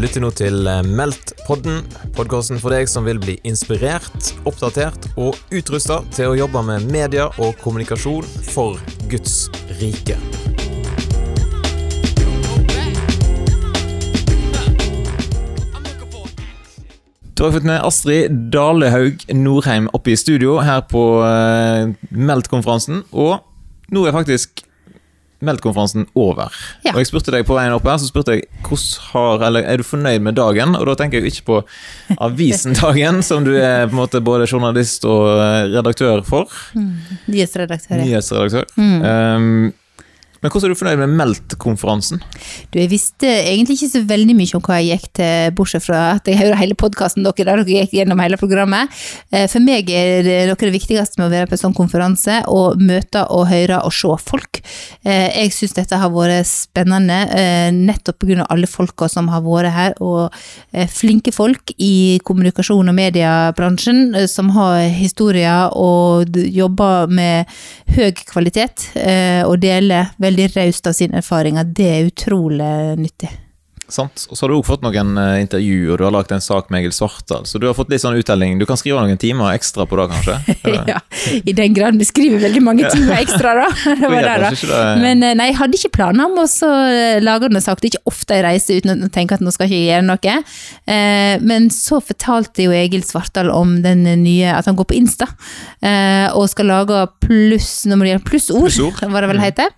Lytter nå til eh, Meldt-podden, podkasten for deg som vil bli inspirert, oppdatert og utrusta til å jobbe med media og kommunikasjon for Guds rike. Du har fått med Astrid Dalehaug Norheim oppe i studio her på uh, Meldt-konferansen. Og nå er faktisk Meldt-konferansen over. Ja. Og jeg spurte deg på veien opp her, så spurte jeg hvordan har, eller er du fornøyd med dagen? Og da tenker jeg ikke på avisen Dagen, som du er på en måte både journalist og eh, redaktør for. Nyhetsredaktør. ja. Nyhetsredaktør. Mm. Um, men hvordan er du fornøyd med Meldt-konferansen? Du, jeg visste egentlig ikke så veldig mye om hva jeg gikk til, bortsett fra at jeg hører hele podkasten dere der dere gikk gjennom hele programmet. Eh, For meg er det noe av det viktigste med å være på en sånn konferanse, å møte og høre og se folk. Eh, Jeg syns dette har vært spennende, eh, nettopp pga. alle folka som har vært her, og flinke folk i kommunikasjon- og mediebransjen som har historier og jobber med høy kvalitet, og deler veldig raust av sine erfaringer. Det er utrolig nyttig. Sant? Og så har du også fått noen eh, intervjuer, du har lagt en sak med Egil Svartdal, så du har fått litt sånn uttelling. Du kan skrive noen timer ekstra på det, kanskje? Ja, I den grad vi skriver veldig mange timer ekstra, da. Det var det, da. det- Men eh, nei, jeg hadde ikke planer om å så eh, lage en sak. Det er ikke ofte jeg reiser uten å tenke at nå skal jeg ikke gjøre noe. Eh, Men så fortalte jo Egil Svartdal om den nye, at han går på Insta eh, og skal lage pluss når det gjelder plussord, Plussord. var det vel det heter.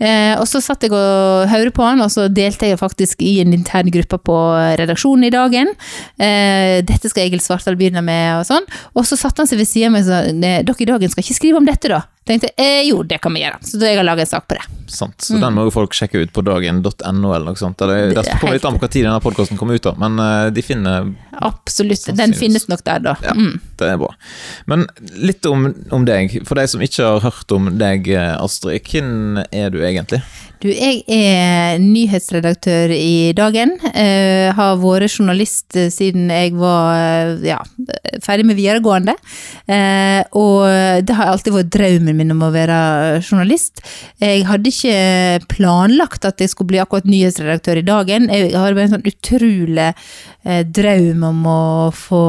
Eh, Og så satt jeg og hørte på han, og så delte jeg faktisk i en intern gruppe på redaksjonen i dagen. Eh, Dette skal Egil Svartdal begynne med, og sånn. Og så satte han seg ved siden av meg og sa dere i dagen skal ikke skrive om dette, da. Tenkte eh, jo, det kan vi gjøre. Så jeg har laget en sak på det. Sant. Så den må jo folk sjekke ut på dagen.no eller noe sånt. Eller, Mm. Det det er kommer litt an på tid denne podkasten kommer ut, da, men uh, de finner Absolutt. Den finnes nok der, da. Ja, Mm. det er bra. Men litt om, om deg. For de som ikke har hørt om deg, eh, Astrid. Hvem er du egentlig? Du, jeg er nyhetsredaktør i Dagen. Uh, har vært journalist siden jeg var ja, ferdig med videregående. Uh, og det har alltid vært drømmen min om å være journalist. Jeg hadde ikke planlagt at jeg skulle bli akkurat nyhetsredaktør i Dagen. Jeg har bare en sånn utrolig eh, drøm om å få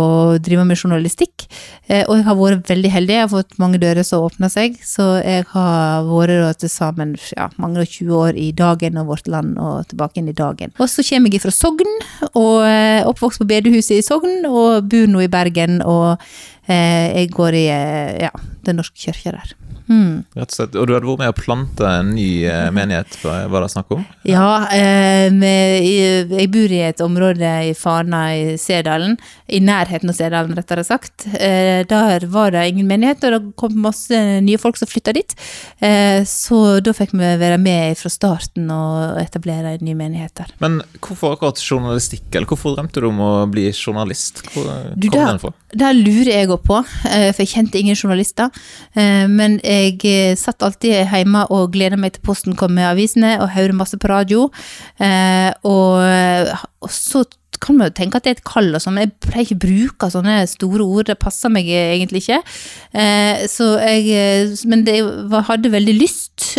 drive med journalistikk. Eh, og jeg har vært veldig heldig. Jeg har fått mange dører som åpna seg. Så jeg har vært til sammen ja, mange og 20 år i Dagen og Vårt Land og tilbake inn i Dagen. Og så kommer jeg fra Sogn, og eh, oppvokst på bedehuset i Sogn, og bor nå i Bergen. Og eh, jeg går i eh, ja, Den norske kirke der. Mm. Rett og slett. Og du hadde vært med å plante en ny eh, menighet, hva var det snakk om? Ja, eh, med, jeg bor i et område i Fana i Sedalen, i nærheten av Sedalen, rettere sagt. Eh, der var det ingen menighet, og det kom masse nye folk som flytta dit. Eh, så da fikk vi være med fra starten og etablere en ny menighet der. Men hvorfor akkurat journalistikk, eller hvorfor drømte du om å bli journalist? Hvor Du, kom den fra? Der lurer jeg òg på, eh, for jeg kjente ingen journalister. Eh, Men jeg eh, satt alltid hjemme og gleda meg til posten kom med avisene, og hørte masse på radio. Og, så kan man jo tenke at det er et kall og sånn, jeg pleier ikke å bruke sånne store ord, det passer meg egentlig ikke. Jeg, men jeg hadde veldig lyst,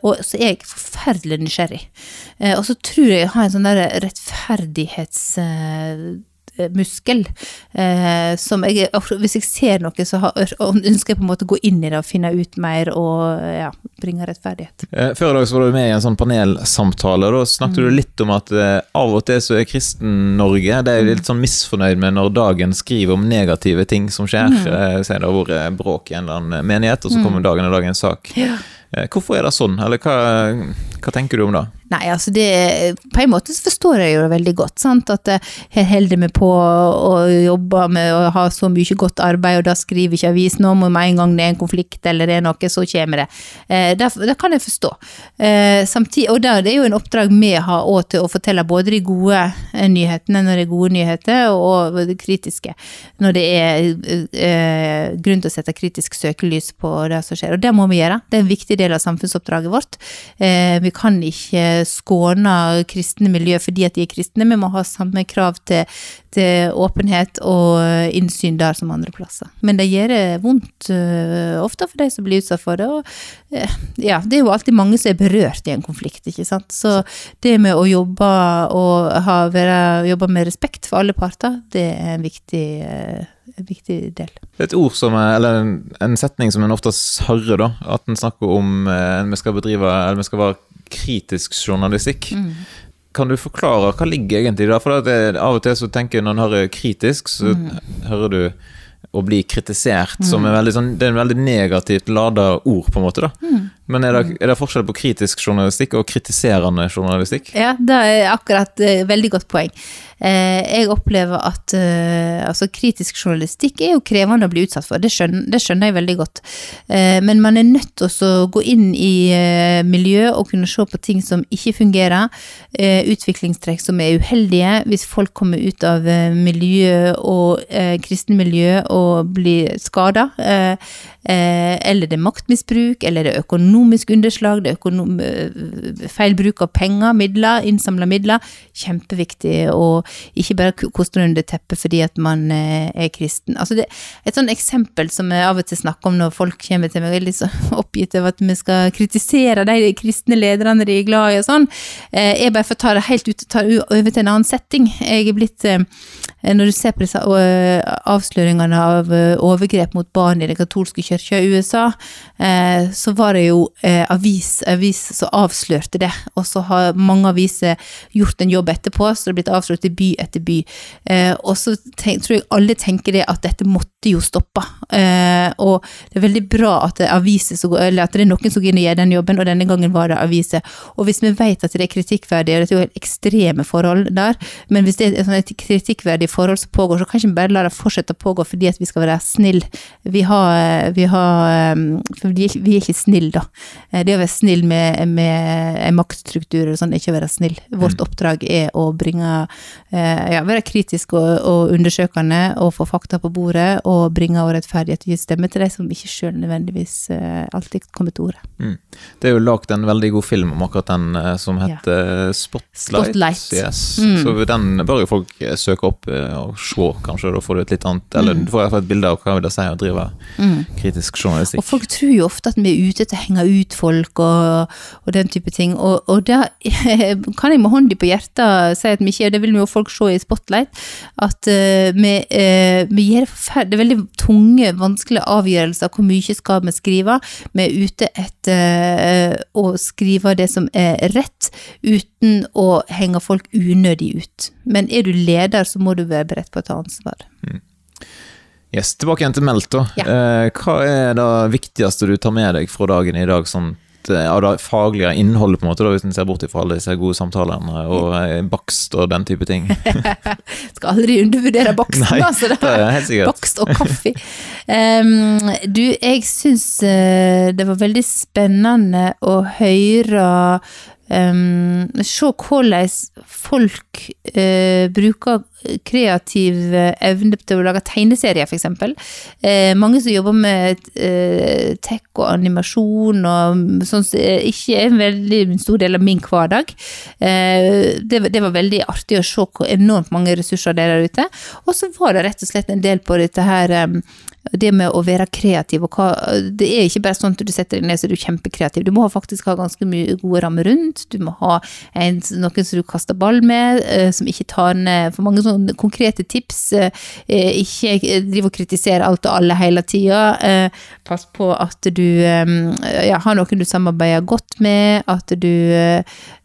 og så er jeg forferdelig nysgjerrig. Og så tror jeg jeg har en sånn der rettferdighets muskel. Eh, som jeg, hvis jeg ser noe, så har, ønsker jeg på en måte å gå inn i det og finne ut mer og ja, bringe rettferdighet. Eh, Før i dag så var du med i en sånn panelsamtale, og da snakket Mm. du litt om at eh, av og til så er Kristen-Norge det er Mm. litt sånn misfornøyd med når dagen skriver om negative ting som skjer. Mm. Eh, Si det har vært bråk i en eller annen menighet, og så kommer dagen og dagen sak. Ja. Eh, Hvorfor er det sånn, eller hva, hva tenker du om det? Nei, altså det På en måte så forstår jeg jo det veldig godt. sant? At eh, jeg holder meg på å jobbe med å ha så mye godt arbeid, og da skriver ikke avisen om, med en gang det er en konflikt eller det er noe, så kommer det. Eh, det, kan jeg forstå. Eh, samtidig, og det er jo en oppdrag vi har òg til å fortelle både de gode eh, nyhetene når det er gode nyheter, og, det kritiske når det er eh, grunn til å sette kritisk søkelys på det som skjer. Og det må vi gjøre. Det er en viktig del av samfunnsoppdraget vårt. Eh, vi kan ikke skåner kristne miljø fordi at de er kristne, vi må ha samme krav til, til åpenhet og innsyn der som andre plasser. Men det gjør det vondt eh, ofte for de som blir utsatt for det. Og eh, ja, det er jo alltid mange som er berørt i en konflikt, ikke sant. Så det med å jobbe og ha, være, jobbe med respekt for alle parter, det er en viktig eh, en del. Et ord som er, eller en, en setning som en oftest hører, da, at en snakker om eh, vi skal bedrive, eller vi skal være kritisk journalistikk. Kan du forklare hva ligger egentlig? For det, av og til så tenker jeg når en hører kritisk, så hører du å bli kritisert som en veldig sånn, det er en veldig negativt lada ord, på en måte. da. Men er det, er det forskjell på kritisk journalistikk og kritiserende journalistikk? Ja, det er akkurat et veldig godt poeng. Eh, jeg opplever at eh, altså kritisk journalistikk er jo krevende å bli utsatt for, det skjønner, det skjønner jeg veldig godt. Eh, men man er nødt til å gå inn i eh, miljø og kunne se på ting som ikke fungerer, eh, utviklingstrekk som er uheldige, hvis folk kommer ut av eh, miljø og eh, kristne og blir skada. Eh, eh, eller det er maktmisbruk, eller det er økonomisk underslag, det er økonom, eh, feil bruk av penger, midler, innsamla midler. Kjempeviktig å ikke bare koste under teppet fordi at man eh, er kristen. Altså det, et sånn eksempel som jeg av og til snakker om når folk kommer til meg og er litt så oppgitt over at vi skal kritisere de kristne lederne de er glad i og sånn, eh, er bare for å ta det helt ut, ta det over til en annen setting. Jeg er blitt eh, når du ser på disse avsløringene av overgrep mot barn i den katolske kirka i USA, eh, så var det jo eh, avis, avis som avslørte det, og så har mange aviser gjort en jobb etterpå, så det er blitt avslørt i by etter by. Eh, og så tror jeg alle tenker det at dette måtte jo stoppe. Eh, og det er veldig bra at det, er aviser eller at det er noen som går inn og gjør den jobben, og denne gangen var det aviser. Og hvis vi vet at det er kritikkverdig, og dette er jo helt ekstreme forhold der, men hvis det er et kritikkverdig forhold som pågår, så kan ikke vi bare la det fortsette å pågå fordi at vi skal være snill. Vi har, vi har um, For vi er, ikke- vi er ikke snill da. Eh, Det å være snill med, med en maktstruktur og sånn, ikke å være snill. Vårt oppdrag er å bringe eh, Ja, være kritisk og, og undersøkende og få fakta på bordet og bringe og rettferdighet og gi stemme til de som ikke sjøl nødvendigvis eh, alltid kommer til orde. Det er jo lagd en veldig god film om akkurat den som som Ja. heter Spotlight. Spotlight. Yes. Mm. Så den bør jo folk eh, søke opp eh, og se, kanskje. Da får du et litt annet Eller Mm. du får i hvert fall et bilde av hva vil det si å drive kritisk journalistikk. Og folk tror jo ofte at vi er ute til å henge ut folk og, og den type ting, og, og da kan jeg med hånda på hjertet si at vi ikke og det vil jo folk se i Spotlight, at uh, vi, uh, vi gjør det veldig tunge, vanskelige avgjørelser, hvor mye skal vi skrive? Vi er ute etter uh, å skrive det som er rett, uten å henge folk unødig ut. Men er du leder, så må du være beredt på å ta ansvar. Yes, Tilbake igjen til Melto. Ja. Eh, hva er det viktigste du tar med deg fra dagen i dag? sånn eh, av det faglige innholdet, på en måte, da, hvis en ser bort fra alle disse gode samtalene og eh, bakst og den type ting. Skal aldri undervurdere baksten, Nei, altså. det er helt sikkert. Bakst og kaffe. Um, du, jeg syns det var veldig spennende å høre em, Se hvordan folk uh, bruker kreativ eh, evne til å lage tegneserier, f.eks. Uh, mange som jobber med uh, tech og animasjon og som ikke er en veldig stor del av min hverdag. Uh, det, det var veldig artig å se hvor enormt mange ressurser det er der ute. Og så var det rett og slett en del på dette her em, det med å være kreativ og hva Det er ikke bare sånn at du setter deg ned så er du kjempekreativ. Du må faktisk ha ganske mye gode rammer rundt. Du må ha en, noen som du kaster ball med, eh, som ikke tar ned for mange sånne konkrete tips. eh, ikke driv og kritisere alt og alle hele tida. Eh, pass på at du ja, har noen du samarbeider godt med, at du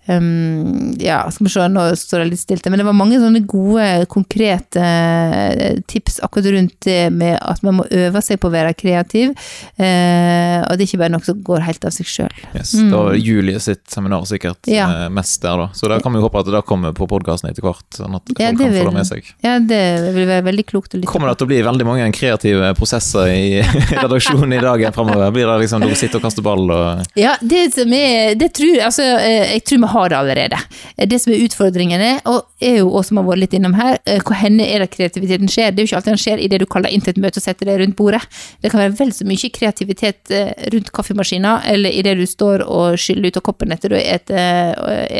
Um, ja, skal vi se, nå står det litt stilt, men det var mange sånne gode, konkrete eh, tips akkurat rundt det med at man må øve seg på å være kreativ, Uh, og det er ikke bare noe som går helt av seg sjøl. Yes, Da var Julie sitt seminar sikkert Mm. Ja. eh, mest der, da. Så da kan vi håpe at det kommer på podkasten etter hvert, sånn at folk Ja, det kan få det med seg. Ja, det vil være veldig klokt å lytte Kommer det til å bli veldig mange kreative prosesser i redaksjonen i dagen fremover? Blir det liksom du sitter og kaster ball og Ja, det som er Det tror Altså, jeg tror vi har det allerede. Eh, Det som er utfordringene, og er jo også som har vært litt innom her, eh, hvor henne er det kreativiteten skjer? Det er jo ikke alltid den skjer i det du kaller inn til et møte og setter det rundt bordet. Det kan være vel så mye kreativitet eh, rundt kaffemaskina, eller i det du står og skyller ut av koppen etter du har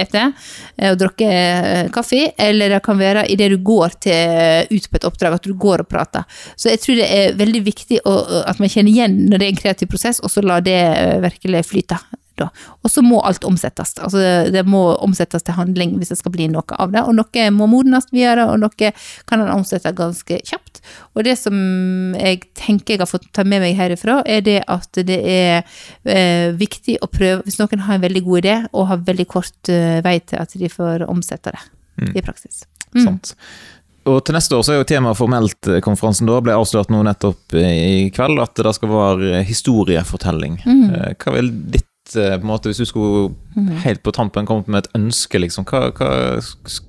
ete, og drukket eh, kaffe, eller det kan være i det du går til, ut på et oppdrag, at du går og prater. Så jeg tror det er veldig viktig å, at man kjenner igjen når det er en kreativ prosess, og så la det virkelig flyte. Og så må alt omsettes. Altså det, det må omsettes til handling hvis det skal bli noe av det. Og noe må modnes videre, og noe kan en omsette ganske kjapt. Og det som jeg tenker jeg har fått ta med meg herifra, er det at det er eh, viktig å prøve Hvis noen har en veldig god idé, og har veldig kort eh, vei til at de får omsette det i praksis. Mm. Sant. Og til neste år så er jo temaet for Meldt-konferansen da ble avslørt nå nettopp i kveld, at det skal være historiefortelling. Mm. Eh, Hva vil ditt eh, på en måte, Hvis du skulle Mm. helt på tampen kommet med et ønske, liksom, hva, hva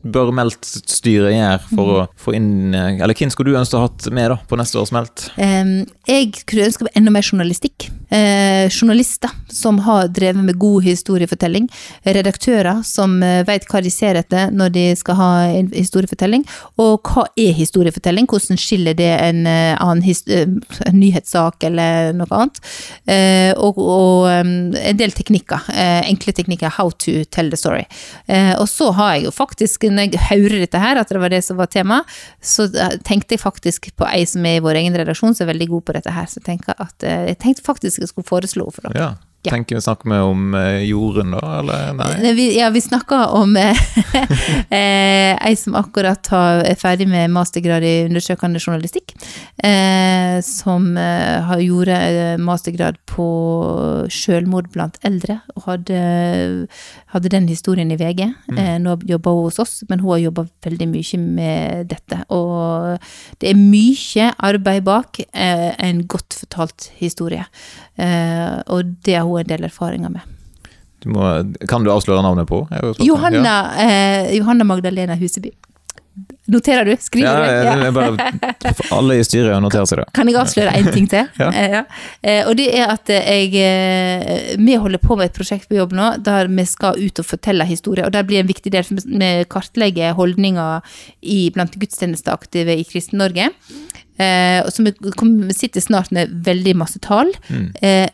bør Meldt-styret gjøre for Mm. å få inn eh, Eller hvem skulle du ønske å ha hatt med da på neste års Meldt? Um, jeg skulle ønske enda mer journalistikk. Eh, journalister som har drevet med god historiefortelling. Redaktører som eh, vet hva de ser etter når de skal ha en historiefortelling. Og hva er historiefortelling? Hvordan skiller det en, eh, his eh, en nyhetssak eller noe annet? Eh, og og en del teknikker. Eh, enkle teknikker. How to tell the story. Eh, og så har jeg jo faktisk, når jeg hører dette her, at det var det som var tema, så eh, tenkte jeg faktisk på ei som er i vår egen redaksjon, som er veldig god på dette her. Så jeg, at, eh, jeg tenkte faktisk jeg skulle foreslå for dere. Ja. Ja. Tenker vi snakker vi om jorden, da, eller nei? Nei, Vi, ja, vi snakker om eh, eh, ei som akkurat er ferdig med mastergrad i undersøkende journalistikk. Eh, som eh, har gjorde eh, mastergrad på selvmord blant eldre, og hadde, hadde den historien i VG. Eh, nå jobber hun hos oss, men hun har jobba veldig mye med dette. Og det er mye arbeid bak eh, en godt fortalt historie. Eh, og det har hun en del erfaringer med. Du må, kan du avsløre navnet på? Jo. Johanna, eh, Johanna Magdalena Huseby. Noterer du? Skriver ja, du? Ja. bare, alle i styret noterer seg det. Kan jeg avsløre én ting til? Ja. Eh, ja. Eh, og det er at jeg eh, Vi holder på med et prosjekt på jobb nå der vi skal ut og fortelle historier. Og der blir en viktig del for vi kartlegger holdninger i, blant gudstjenesteaktive i Kristen-Norge. Så vi, sitter snart med veldig masse tall. Mm.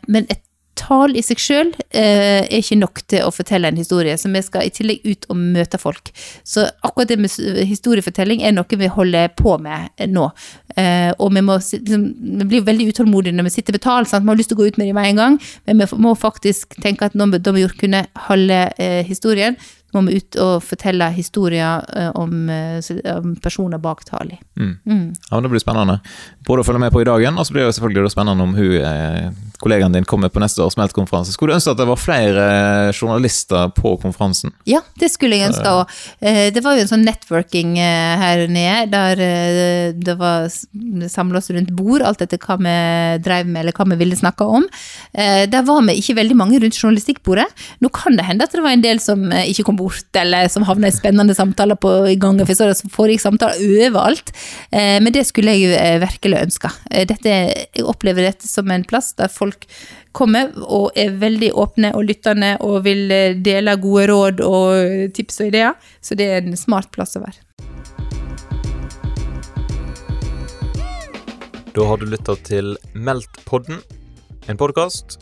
men et tall i seg sjøl eh, er ikke nok til å fortelle en historie, så vi skal i tillegg ut og møte folk. Så akkurat det med historiefortelling er noe vi holder på med nå. Eh, og vi, må, liksom, vi blir veldig utålmodige når vi sitter ved tall, sant? vi har lyst til å gå ut med det med en gang, men vi må faktisk tenke at når vi, vi kunne holde eh, historien, må vi ut og fortelle historier eh, om, eh, om personer bak talen. Mm. Mm. Ja, men Det blir spennende. Både å følge med på i dagen, og så blir det selvfølgelig spennende om hun, eh, kollegaen din kommer på neste års Smelt-konferanse. Skulle du ønske at det var flere journalister på konferansen? Ja, det skulle jeg ønske òg. Det var jo en sånn networking her nede, der det var samla oss rundt bord, alt etter hva vi drev med, eller hva vi ville snakke om. Der var vi ikke veldig mange rundt journalistikkbordet. Nå kan det hende at det var en del som ikke kom bort, eller som havna i spennende samtaler på i gangen, for så foregikk samtaler overalt. Eh, Men det skulle jeg eh, virkelig ønske. Eh, Dette, jeg opplever dette som en plass der folk kommer og er veldig åpne og lyttende og vil eh, dele gode råd og tips og ideer. Så det er en smart plass å være. Da har du lytta til Meldt-podden, en podkast